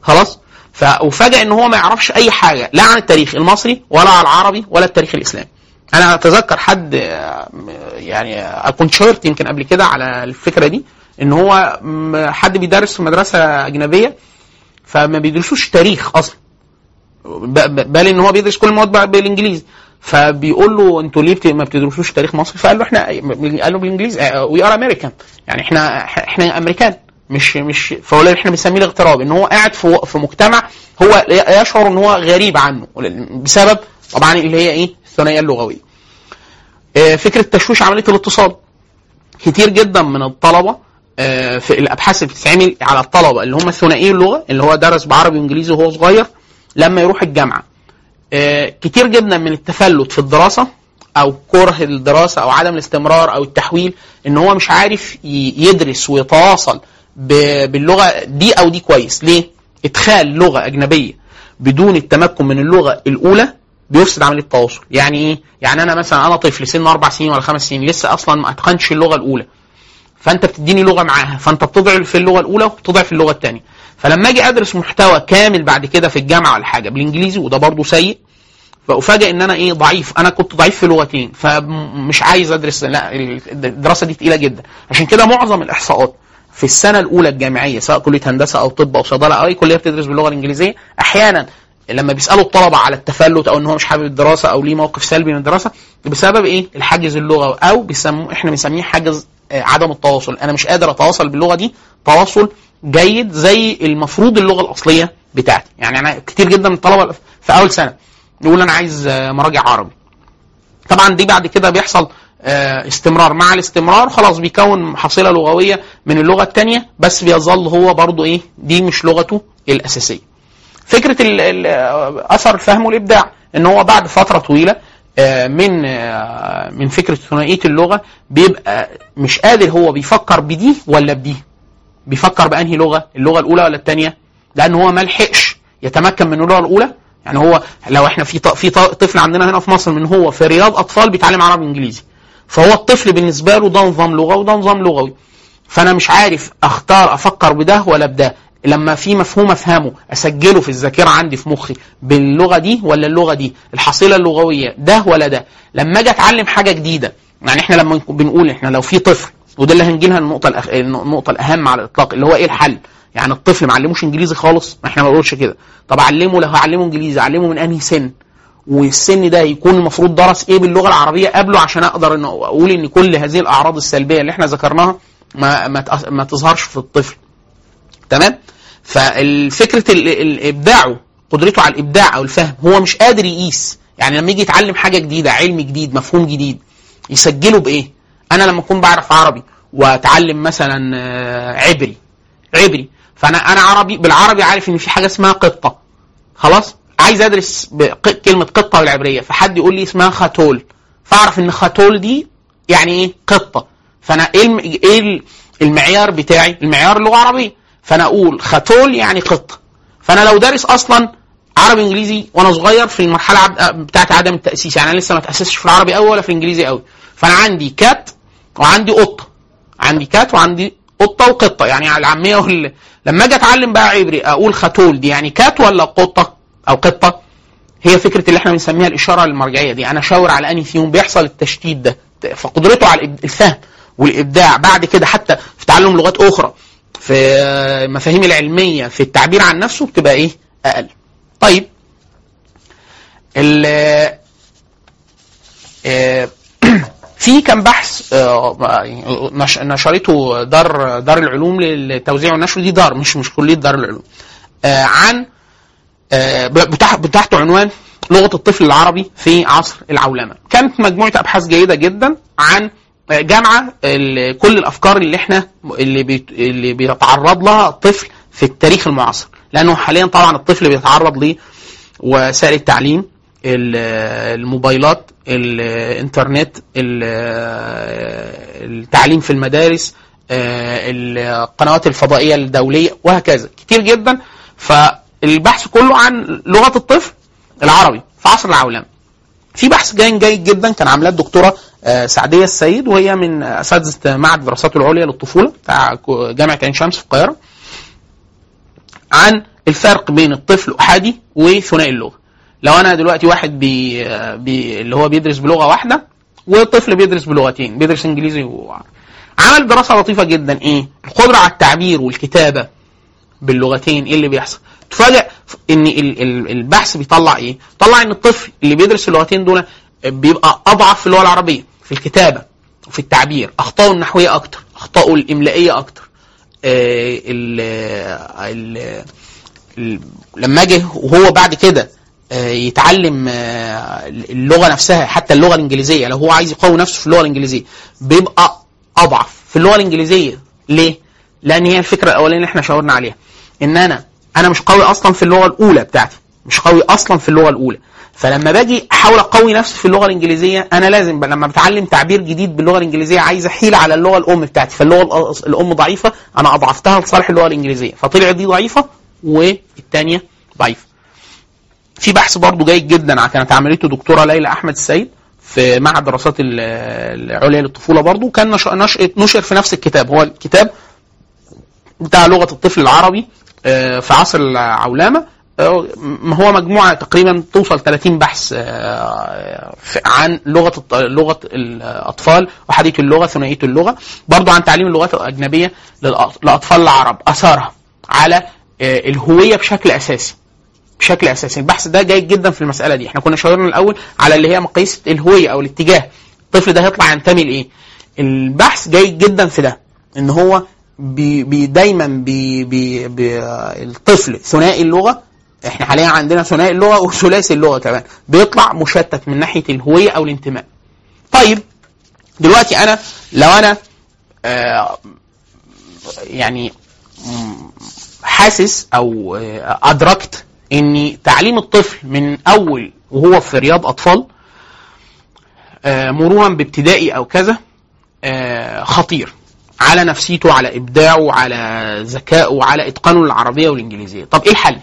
خلاص؟ فافاجئ إن هو ما يعرفش أي حاجة لا عن التاريخ المصري ولا عن العربي ولا التاريخ الإسلامي. أنا أتذكر حد آه، يعني آه، كنت شاركت يمكن قبل كده على الفكرة دي. إن هو حد بيدرس في مدرسة أجنبية فما بيدرسوش تاريخ أصلا. بل إن هو بيدرس كل المواد بالإنجليزي. فبيقول له أنتوا ليه ما بتدرسوش تاريخ مصري؟ فقال له إحنا قال له بالإنجليزي we are American يعني إحنا إحنا أمريكان. مش مش فهو إحنا بنسميه الاغتراب. إن هو قاعد في في مجتمع هو يشعر إن هو غريب عنه. بسبب طبعا اللي هي إيه؟ الثنائية اللغوية. آه، فكرة تشويش عملية الاتصال. كتير جدا من الطلبة في الأبحاث اللي بتتعمل على الطلبة اللي هم ثنائي اللغة اللي هو درس بعربي وإنجليزي وهو صغير لما يروح الجامعة. آه، كتير جدا من التفلت في الدراسة أو كره الدراسة أو عدم الاستمرار أو التحويل إن هو مش عارف يدرس ويتواصل باللغة دي أو دي كويس. ليه؟ إدخال لغة أجنبية بدون التمكن من اللغة الأولى بيفسد عملية التواصل. يعني إيه؟ يعني أنا مثلا أنا طفل سن أربع سنين ولا خمس سنين لسه أصلا ما أتقنش اللغة الأولى. فانت بتديني لغة معاها فانت بتضعف في اللغة الأولى وبتضعف في اللغة الثانية فلما أجي أدرس محتوى كامل بعد كده في الجامعة ولا حاجة بالإنجليزي وده برضه سيء فأفاجئ إن أنا إيه ضعيف. أنا كنت ضعيف في لغتين فمش عايز أدرس لا الدراسة دي تقيلة جدا. عشان كده معظم الإحصاءات في السنة الأولى الجامعية سواء كلية هندسة أو طب أو صيدلة أو أي كلية بتدرس باللغة الإنجليزية أحيانا لما بيسألوا الطلبة على التفلت أو إن هو مش حابب الدراسة أو ليه موقف سلبي من الدراسة بسبب إيه؟ الحاجز اللغوي أو بيسموه إحنا بنسميه حاجز عدم التواصل. أنا مش قادر أتواصل باللغة دي. تواصل جيد زي المفروض اللغة الأصلية بتاعتي. يعني أنا كتير جدا من الطلبة في أول سنة يقول أنا عايز آه، مراجع عربي. طبعا دي بعد كده بيحصل آه، استمرار. مع الاستمرار خلاص بيكون حصيلة لغوية من اللغة الثانية بس بيظل هو برضو إيه دي مش لغته الأساسية. فكرة آه، أثر الفهم والابداع إن هو بعد فترة طويلة آه، من آه، من فكرة ثنائية اللغة بيبقى مش قادر هو بيفكر بدي ولا بدي. بيفكر بأنهي لغة؟ اللغة الأولى ولا الثانية لأن هو ما لحقش يتمكن من اللغة الأولى. يعني هو لو إحنا في في طفل عندنا هنا في مصر من هو في رياض أطفال بيتعلم عربي انجليزي فهو الطفل بالنسبة له ده نظام لغه وده نظام لغوي. فأنا مش عارف أختار أفكر بده ولا بده. لما في مفهوم افهمه اسجله في الذاكرة عندي في مخي باللغة دي ولا اللغة دي؟ الحصيلة اللغوية ده ولا ده؟ لما أجي اتعلم حاجة جديدة يعني إحنا لما بنقول إحنا لو في طفل وده اللي هنجي لها النقطة الأخ... النقطة الأهم على الإطلاق اللي هو إيه الحل؟ يعني الطفل ما علموش انجليزي خالص؟ ما إحنا ما بنقولش كده. طب اعلمه لو هعلمه انجليزي اعلمه من أنهي سن؟ والسن ده يكون المفروض درس إيه باللغة العربية قبله عشان أقدر إن أقول إن كل هذه الأعراض السلبية اللي إحنا ذكرناها ما ما تظهرش في الطفل. تمام؟ فالفكرة ال- ال- إبداعه قدرته على الإبداع أو الفهم هو مش قادر يقيس. يعني لما يجي يتعلم حاجة جديدة علم جديد مفهوم جديد يسجله بإيه؟ أنا لما أكون بعرف عربي وأتعلم مثلا آه، عبري عبري فأنا أنا عربي بالعربي عارف إن في حاجة اسمها قطة. خلاص؟ عايز أدرس كلمة قطة بالعبريه فحد يقول لي اسمها خاتول. فأعرف إن خاتول دي يعني إيه؟ قطة. فأنا إيه ال- المعيار بتاعي؟ المعيار اللغة العربية. فانا أقول خاتول يعني قطه فأنا لو دارس أصلا عربي إنجليزي وأنا صغير في المرحلة بتاعت عدم التأسيس يعني أنا لسه ما تأسستش في العربي قوي ولا في الانجليزي قوي فأنا عندي cat وعندي قطة. عندي cat وعندي قطة وقطة. يعني العامية وال... لما أجي أتعلم بقى عبري أقول חתול دي يعني cat ولا قطة أو قطة؟ هي فكرة اللي إحنا بنسميها الإشارة المرجعية دي. أنا اشاور على أنهي فيهم بيحصل التشتيت ده فقدرته على الفهم والإبداع. بعد كده حتى في تعلم لغات أخرى. في آه، مفاهيم العلمية في التعبير عن نفسه بتبقى إيه؟ أقل. طيب. ال آه، في كان بحث آه، نش- نشرته دار دار العلوم للتوزيع والنشر. دي دار مش مش كليه دار العلوم. آه، عن بتاعته عنوان لغة الطفل العربي في عصر العولمة. كانت مجموعة أبحاث جيدة جدا عن جامعة كل الأفكار اللي إحنا اللي بيت اللي بيتعرض لها الطفل في التاريخ المعاصر. لأنه حاليا طبعا الطفل بيتعرض لوسائل التعليم ال- الموبايلات الإنترنت ال- التعليم في المدارس القنوات الفضائية الدولية وهكذا. كتير جدا. فالبحث كله عن لغة الطفل العربي في عصر العولمة. في بحث جاي جيد جدا كان عاملاه الدكتورة سعدية السيد وهي من أساتذة معهد الدراسات العليا للطفولة بتاع جامعة عين شمس في القاهرة عن الفرق بين الطفل أحادي وثنائي اللغة. لو أنا دلوقتي واحد بي بي اللي هو بيدرس بلغة واحدة وطفل بيدرس بلغتين بيدرس إنجليزي وعربي عمل دراسة لطيفة جدا. إيه؟ القدرة على التعبير والكتابة باللغتين إيه اللي بيحصل؟ تفاجئ إن ال- ال- البحث بيطلع إيه؟ طلع إن الطفل اللي بيدرس اللغتين دول بيبقى أضعف في اللغة العربية. في الكتابة وفي التعبير اخطائه النحوية أكتر اخطائه الإملائية أكتر. آه، ال ال لما جه وهو بعد كده آه، يتعلم آه، اللغة نفسها حتى اللغة الإنجليزية لو هو عايز يقوي نفسه في اللغة الإنجليزية بيبقى أضعف في اللغة الإنجليزية. ليه؟ لأن هي الفكرة الأولانية اللي إحنا شاورنا عليها إن أنا أنا مش قوي أصلا في اللغة الأولى بتاعتي مش قوي أصلا في اللغة الأولى. فلما باجي أحاول أقوي نفسي في اللغة الإنجليزية أنا لازم لما بتعلم تعبير جديد باللغة الإنجليزية عايز أحيل على اللغة الأم بتاعتي. فاللغة الأم ضعيفة أنا أضعفتها لصالح اللغة الإنجليزية. فطلعت دي ضعيفة والثانيه ضعيفة. في بحث برضه جيد جدا كانت عملته دكتورة ليلى أحمد السيد في معهد الدراسات ال- العليا للطفولة برضه كان نش- نش- نشر في نفس الكتاب. هو الكتاب بتاع لغة الطفل العربي آه، في عصر العولمة. هو مجموعة تقريبا توصل 30 بحث آه، عن لغة لغة الأطفال وحديث اللغة ثنائية اللغة برضو عن تعليم اللغات الأجنبية لأطفال العرب أثارها على آه، الهوية بشكل أساسي بشكل أساسي. البحث ده جيد جدا في المسألة دي. إحنا كنا شاورنا الأول على اللي هي مقاييس الهوية أو الاتجاه. الطفل ده هيطلع ينتمي لإيه؟ البحث جيد جدا في ده إن هو بي دايما بي بي الطفل ثنائي اللغة إحنا حاليا عندنا ثنائي اللغة وثلاثي اللغة كمان. بيطلع مشتت من ناحية الهوية أو الانتماء. طيب دلوقتي أنا لو أنا آه يعني حاسس أو آه، أدركت ان تعليم الطفل من أول وهو في رياض أطفال آه، مرورا بابتدائي أو كذا خطير على نفسيته على إبداعه على ذكائه على إتقانه للعربيه والإنجليزية. طب إيه الحل؟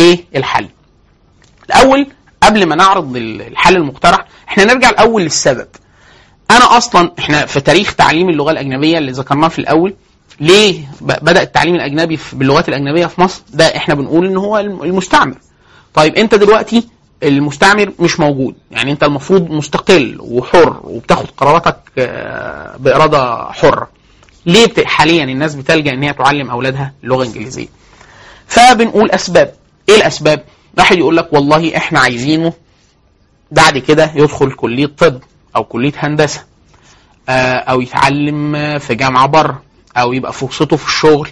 إيه الحل؟ الأول قبل ما نعرض الحل المقترح إحنا نرجع الأول للسبب. أنا أصلا إحنا في تاريخ تعليم اللغة الأجنبية اللي ذكرناه في الأول ليه بدأ التعليم الأجنبي باللغات الأجنبية في مصر؟ ده إحنا بنقول إن هو الم- المستعمر. طيب أنت دلوقتي المستعمر مش موجود. يعني أنت المفروض مستقل وحر وبتاخد قراراتك آه، بإرادة حرة. ليه حاليا الناس بتلجأ إن هي تعلم أولادها لغه انجليزيه فبنقول أسباب. إيه الاسباب؟ واحد يقول لك والله إحنا عايزينه بعد كده يدخل كلية طب أو كلية هندسة آه، أو يتعلم في جامعة بره أو يبقى فرصته في الشغل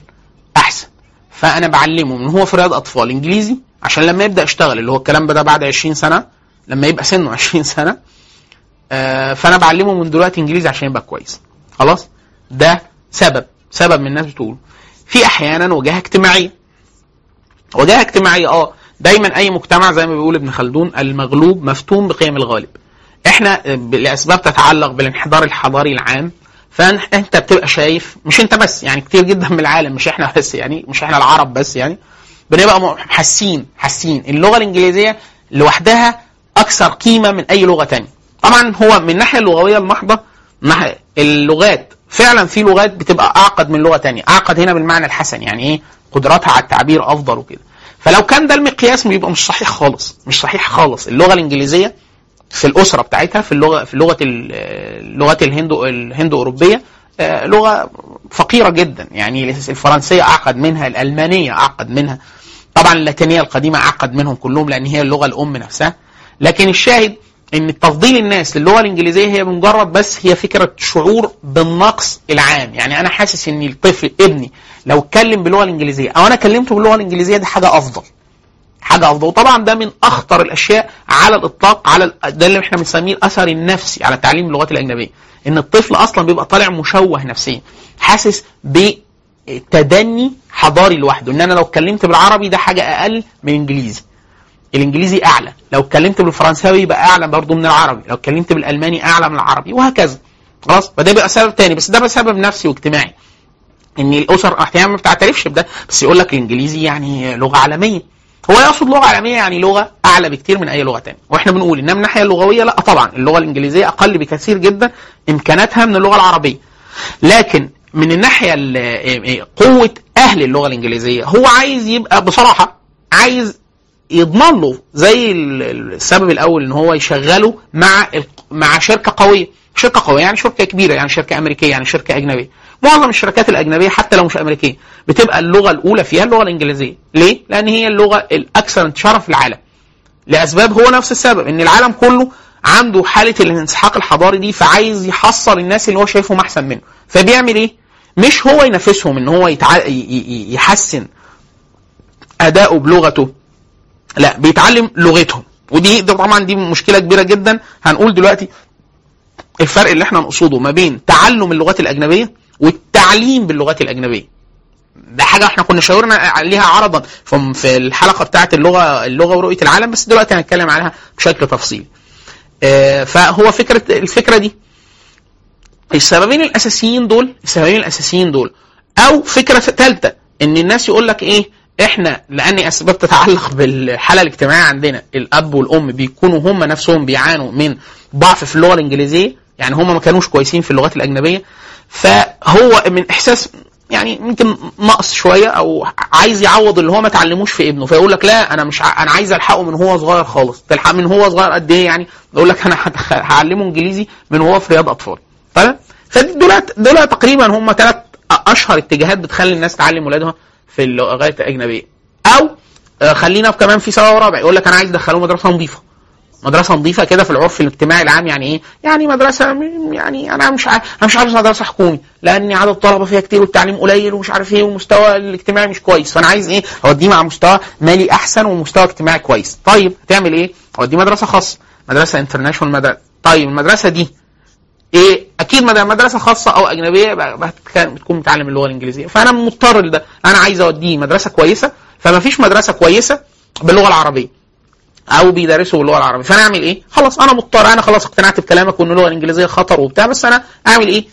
أحسن. فأنا بعلمه من هو في رياض أطفال إنجليزي عشان لما يبدأ يشتغل اللي هو الكلام ده بعد 20 سنة لما يبقى سنه 20 سنة آه، فأنا بعلمه من دلوقتي إنجليزي عشان يبقى كويس. خلاص؟ ده سبب سبب من الناس بتقول. في أحيانا وجهة اجتماعية. وجهه اجتماعيه آه. دايما أي مجتمع زي ما بيقول ابن خلدون المغلوب مفتون بقيم الغالب. إحنا لاسباب تتعلق بالانحدار الحضاري العام فانت بتبقى شايف مش أنت بس يعني كتير جدا من العالم مش إحنا بس يعني مش إحنا العرب بس يعني بنبقى حاسين حاسين. اللغة الإنجليزية لوحدها أكثر قيمة من أي لغة تانية. طبعا هو من الناحية اللغوية المحضة اللغات فعلا في لغات بتبقى أعقد من لغة تانية. أعقد هنا بالمعنى الحسن يعني إيه؟ قدراتها على التعبير أفضل وكده. فلو كان ده المقياس بيبقى مش صحيح خالص. مش صحيح خالص. اللغة الإنجليزية في الأسرة بتاعتها في اللغة في لغة ال- اللغات الهندو الهندو أوروبية آه، لغة فقيرة جدا. يعني الفرنسية أعقد منها الألمانية أعقد منها. طبعا اللاتينية القديمة أعقد منهم كلهم لأن هي اللغة الأم نفسها. لكن الشاهد إن تفضيل الناس للغة الإنجليزية هي مجرد بس هي فكرة شعور بالنقص العام. يعني أنا حاسس إن الطفل ابني لو اتكلم باللغة الإنجليزية أو أنا كلمته باللغة الإنجليزية دي حاجة أفضل. حاجة أفضل. وطبعا ده من أخطر الأشياء على الإطلاق على ده اللي إحنا بنسميه الأثر النفسي على تعليم اللغات الأجنبية. إن الطفل أصلا بيبقى طالع مشوه نفسيا. حاسس بتدني حضاري لوحده. إن أنا لو اتكلمت بالعربي ده حاجة أقل من الإنجليزي. الإنجليزي أعلى. لو اتكلمت بالفرنساوي يبقى أعلى برضه من العربي. لو اتكلمت بالألماني أعلى من العربي. وهكذا. خلاص؟ فده بيبقى سبب تاني. بس ده بسبب نفسي واجتماعي. إن الأسر أحيانا ما بتعترفش بده. بس يقول لك الإنجليزي يعني لغة عالمية. هو يقصد لغة عالمية يعني لغة أعلى بكتير من أي لغة تانية. وإحنا بنقول إنها من الناحيه اللغوية لا. طبعا اللغة الإنجليزية أقل بكثير جدا إمكاناتها من اللغة العربية. لكن من الناحية ال- قوة أهل اللغة الإنجليزية هو عايز يبقى بصراحة عايز يضمن له زي ال- ال- السبب الأول إن هو يشغله مع مع شركة قوية. شركة قوية يعني شركة كبيرة يعني شركة أمريكية يعني شركة أجنبية. معظم الشركات الأجنبية حتى لو مش أمريكية بتبقى اللغة الأولى فيها اللغة الإنجليزية. ليه؟ لأن هي اللغة الأكثر انتشارا في العالم. لأسباب هو نفس السبب إن العالم كله عنده حالة الانسحاق الحضاري دي فعايز يحصر الناس اللي هو شايفهم أحسن منه. فبيعمل إيه؟ مش هو ينافسهم إن هو يتع... يحسن أداؤه بلغته. لا بيتعلم لغتهم. ودي ده طبعا دي مشكلة كبيرة جدا. هنقول دلوقتي الفرق اللي إحنا نقصده ما بين تعلم اللغات الأجنبية والتعليم باللغات الأجنبية. ده حاجة إحنا كنا شاورنا عليها عرضا في الحلقة بتاعه اللغة اللغة ورؤية العالم بس دلوقتي هنتكلم عليها بشكل تفصيلي آه، فهو فكرة الفكرة دي. السببين الأساسيين دول السببين الأساسيين دول أو فكرة ثالثة إن الناس يقول لك إيه؟ إحنا لأن أسباب تتعلق بالحالة الاجتماعية عندنا الأب والأم بيكونوا هم نفسهم بيعانوا من ضعف في اللغة الإنجليزية يعني هم ما كانوش كويسين في اللغات الأجنبية فهو من إحساس يعني يمكن نقص شوية أو عايز يعوض اللي هو ما اتعلموش في ابنه فيقول لك لا أنا مش ع... أنا عايز ألحقه من هو صغير خالص تلحق من هو صغير قد إيه يعني؟ يقول لك أنا هعلمه إنجليزي من هو في رياض أطفال. تمام فدول دول تقريبا هم ثلاث أشهر اتجاهات بتخلي الناس تعلم ولادها. في اللغات الاجنبيه أو آه، خلينا كمان في سبب رابع يقول لك أنا عايز ادخله مدرسة نظيفة مدرسة نظيفة كده في العرف الاجتماعي العام يعني إيه؟ يعني مدرسة يعني أنا مش عارف أنا مش عايز مدرسة حكومي لأن عدد الطلبة فيها كتير والتعليم قليل ومش عارف إيه والمستوى الاجتماعي مش كويس فأنا عايز إيه؟ أوديه مع مستوى مالي أحسن ومستوى اجتماعي كويس. طيب هتعمل إيه؟ أوديه مدرسة خاصة مدرسة انترناشونال مدرسه طيب المدرسة دي إيه أكيد مد- مدرسة خاصة أو أجنبية بتكون متعلم اللغة الإنجليزية. فأنا مضطر لده. أنا عايز أوديه مدرسة كويسة فما فيش مدرسة كويسة باللغة العربية. أو بيدرسوا باللغة العربية. فأنا أعمل إيه؟ خلاص أنا مضطر. أنا خلاص اقتنعت بكلامك وإن اللغة الإنجليزية خطر وبتاع بس أنا أعمل إيه؟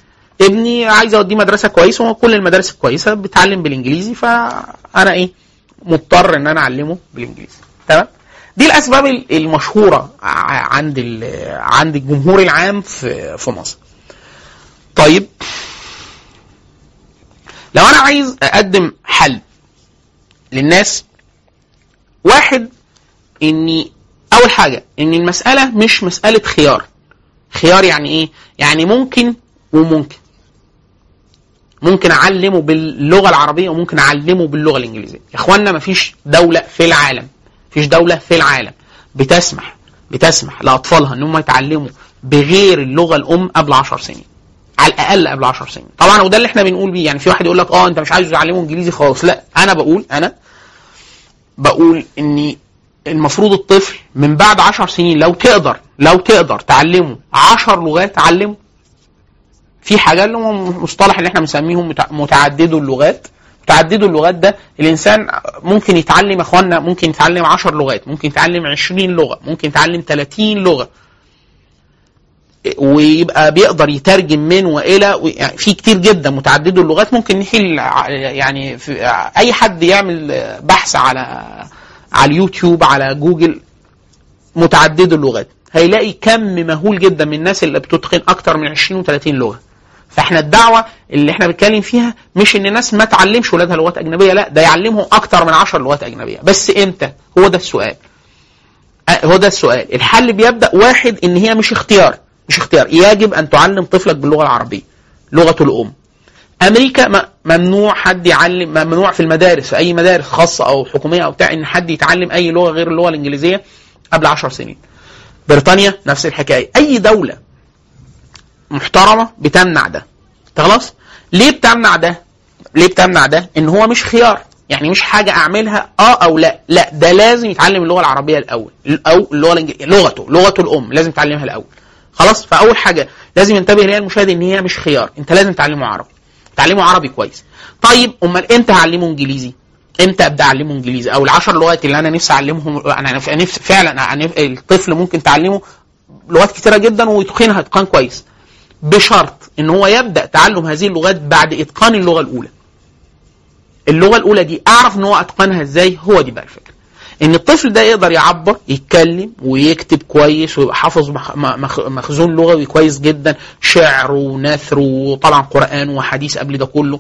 ابني عايز أوديه مدرسة كويسة وكل المدارس الكويسة بتعلم بالإنجليزي فأنا إيه؟ مضطر إن أنا أعلمه بالإنجليزي. تمام؟ دي الأسباب ال- المشهورة عند عند الجمهور العام في في مصر. طيب. لو أنا عايز أقدم حل للناس واحد إني أول حاجة إن المسألة مش مسألة خيار. خيار يعني إيه؟ يعني ممكن وممكن. ممكن أعلمه باللغة العربية وممكن أعلمه باللغة الإنجليزية. يا اخوانا مفيش دولة في العالم مفيش دولة في العالم بتسمح بتسمح لأطفالها إن هم يتعلموا بغير اللغة الأم قبل 10 سنين على الأقل قبل 10 سنين. طبعا وده اللي إحنا بنقول بيه يعني في واحد يقول لك آه أنت مش عايز تعلمه إنجليزي خالص لا أنا بقول أنا بقول اني المفروض الطفل من بعد 10 سنين لو تقدر لو تقدر تعلمه 10 لغات علمه في حاجة اللي هو مصطلح اللي إحنا بنسميهم متع- متعددو اللغات. متعددو اللغات ده الإنسان ممكن يتعلم يا اخوانا ممكن يتعلم 10 لغات ممكن يتعلم 20 لغة ممكن يتعلم 30 لغة. ويبقى بيقدر يترجم من وإلى يعني في كتير جدا متعددو اللغات ممكن نحل ع- يعني أي حد يعمل بحث على على اليوتيوب على جوجل متعددو اللغات. هيلاقي كم مهول جدا من الناس اللي بتتقن أكتر من 20 و30 لغة. فاحنا الدعوة اللي إحنا بنتكلم فيها مش ان الناس ما تعلمش ولادها لغات أجنبية لا ده يعلمهم أكتر من 10 لغات أجنبية. بس إمتى؟ هو ده السؤال. هو ده السؤال. الحل بيبدأ واحد إن هي مش اختيار مش اختيار. يجب أن تعلم طفلك باللغة العربية لغته الأم. أمريكا ممنوع حد يعلم ممنوع في المدارس في أي مدارس خاصة أو حكومية أو بتاع إن حد يتعلم أي لغة غير اللغة الإنجليزية قبل 10 سنين. بريطانيا نفس الحكاية. أي دولة محترمة بتمنع ده. خلاص؟ ليه بتمنع ده؟ ليه بتمنع ده؟ ان هو مش خيار يعني مش حاجة أعملها آه أو لا. لا ده لازم يتعلم اللغة العربية الأول أو اللغة الانجليزيه لغته لغته الأم لازم يتعلمها الأول. خلاص؟ فأول حاجة لازم ينتبه ليها المشاهد إن هي مش خيار. أنت لازم تعلمه عربي. تعلمه عربي كويس. طيب أمال إمتى هعلمه إنجليزي؟ إمتى أبدأ أعلمه إنجليزي؟ أو العشر لغات اللي أنا نفسي أعلمهم أنا نفسي فعلا الطفل ممكن تعلمه لغات كتيرة جدا ويتقنها اتقان كويس. بشرط إن هو يبدأ تعلم هذه اللغات بعد إتقان اللغة الأولى. اللغة الأولى دي أعرف إن هو أتقنها إزاي؟ هو دي بقى الفكرة. إن الطفل ده يقدر يعبر يتكلم ويكتب كويس ويبقى حافظ مخ- مخ- مخزون لغوي كويس جدا شعر ونثر وطبعا قرآن وحديث قبل ده كله.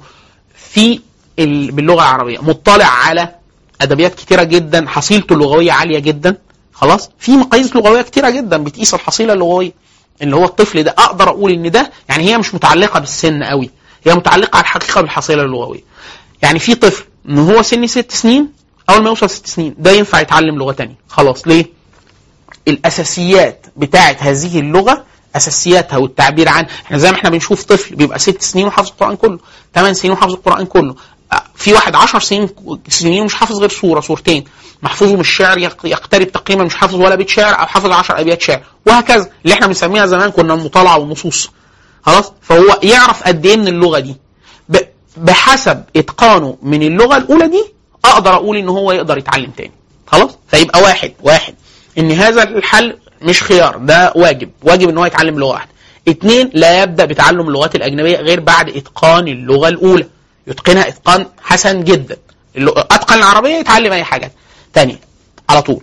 في ال- باللغة العربية مطلع على أدبيات كتيرة جدا حصيلته اللغوية عالية جدا خلاص؟ في مقاييس لغوية كتيرة جدا بتقيس الحصيلة اللغوية. اللي هو الطفل ده أقدر أقول إن ده يعني هي مش متعلقة بالسن قوي. هي متعلقة على الحقيقة بالحصيلة اللغوية. يعني في طفل من هو سن ست سنين أول ما يوصل ست سنين ده ينفع يتعلم لغة تانية. خلاص ليه؟ الأساسيات بتاعه هذه اللغة أساسياتها والتعبير عن إحنا زي ما إحنا بنشوف طفل بيبقى ست سنين وحافظ القرآن كله ثمان سنين وحافظ القرآن كله. في واحد عشر سنين سنين ومش حافظ غير سورة سورتين. محفوظه من الشعر يق- يقترب تقريبا مش حافظ ولا بيت شعر أو حافظ 10 أبيات شعر. وهكذا اللي إحنا بنسميها زمان كنا المطالعة والنصوص. خلاص؟ فهو يعرف قد إيه من اللغة دي. بحسب إتقانه من اللغة الأولى دي أقدر أقول إن هو يقدر يتعلم تاني. خلاص؟ فيبقى واحد واحد. إن هذا الحل مش خيار ده واجب. واجب إن هو يتعلم لغة واحدة. اثنين لا يبدأ بتعلم اللغات الأجنبية غير بعد إتقان اللغة الأولى. يتقنها إتقان حسن جدا. اللغة- أتقن العربية يتعلم أي حاجة تانية على طول.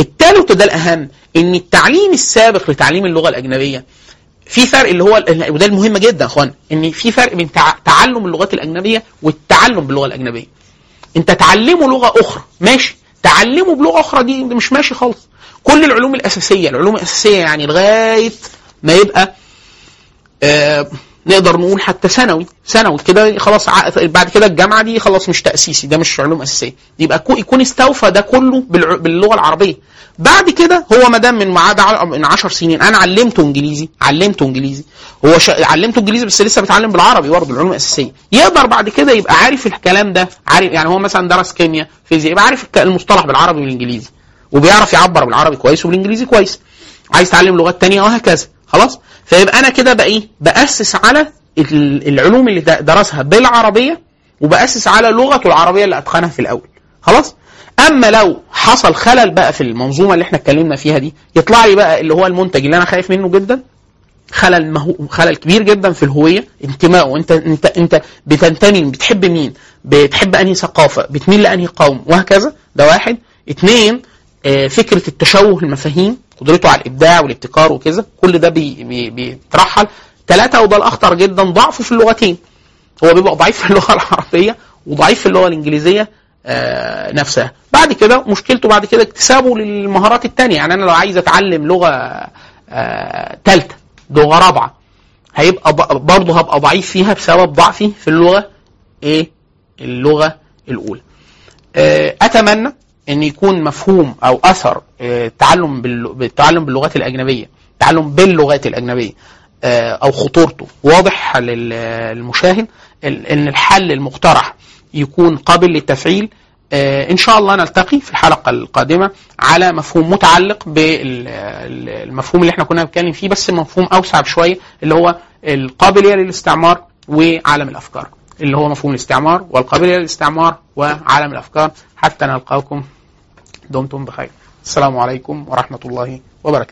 الثالث وده الأهم إن التعليم السابق لتعليم اللغة الأجنبية في فرق اللي هو وده المهم جدا يا إخوان إن في فرق بين تع- تعلم اللغات الأجنبية والتعلم باللغة الأجنبية. أنت تعلمه لغة أخرى ماشي. تعلمه بلغة أخرى دي مش ماشي خالص. كل العلوم الأساسية العلوم الأساسية يعني لغاية ما يبقى آه نقدر نقول حتى ثانوي ثانوي كده خلاص بعد كده الجامعة دي خلاص مش تأسيسي ده مش علوم أساسية. يبقى كو- يكون استوفى ده كله باللغة العربية. بعد كده هو ما دام من معاد من 10 سنين أنا علمته إنجليزي علمته إنجليزي. هو ش... علمته إنجليزي بس لسه بيتعلم بالعربي برضه العلوم الأساسية. يقدر بعد كده يبقى عارف الكلام ده عارف يعني هو مثلا درس كيمياء فيزياء يبقى عارف المصطلح بالعربي والإنجليزي. وبيعرف يعبر بالعربي كويس وبالإنجليزي كويس. عايز يتعلم لغات تانية وهكذا. خلاص؟ فيبقى أنا كده بقى إيه؟ بأسس على ال- العلوم اللي درسها بالعربية وبأسس على لغته العربية اللي أتقنها في الأول. خلاص؟ أما لو حصل خلل بقى في المنظومة اللي إحنا اتكلمنا فيها دي يطلع لي بقى اللي هو المنتج اللي أنا خايف منه جدا. خلل مهو... خلل كبير جدا في الهوية انتمائه انت أنت أنت بتنتمي بتحب مين؟ بتحب أنهي ثقافة؟ بتميل لأنهي قوم؟ وهكذا. ده واحد. اثنين فكرة التشوه المفاهيم قدرته على الإبداع والابتكار وكذا كل ده بي... بي... بيترحل. ثلاثة وده الأخطر جدا ضعفه في اللغتين. هو بيبقى ضعيف في اللغة العربية وضعيف في اللغة الإنجليزية آه، نفسها. بعد كده مشكلته بعد كده اكتسابه للمهارات التانية. يعني أنا لو عايز أتعلم لغة آه، ثالثه لغة رابعة هيبقى برضه هبقى ضعيف فيها بسبب ضعفي في اللغة إيه؟ اللغة الأولى. آه، أتمنى إن يكون مفهوم أو أثر آه، التعلم بال- بالتعلم باللغات الأجنبية التعلم باللغات الأجنبية آه، أو خطورته. واضح لل- للمشاهد إن الحل المقترح يكون قابل للتفعيل آه، إن شاء الله نلتقي في الحلقة القادمة على مفهوم متعلق بالمفهوم اللي إحنا كنا بنتكلم فيه بس مفهوم أوسع بشوية اللي هو القابلية للاستعمار وعالم الأفكار. اللي هو مفهوم الاستعمار والقابلية للاستعمار وعالم الأفكار. حتى نلقاكم دمتم بخير. السلام عليكم ورحمة الله وبركاته.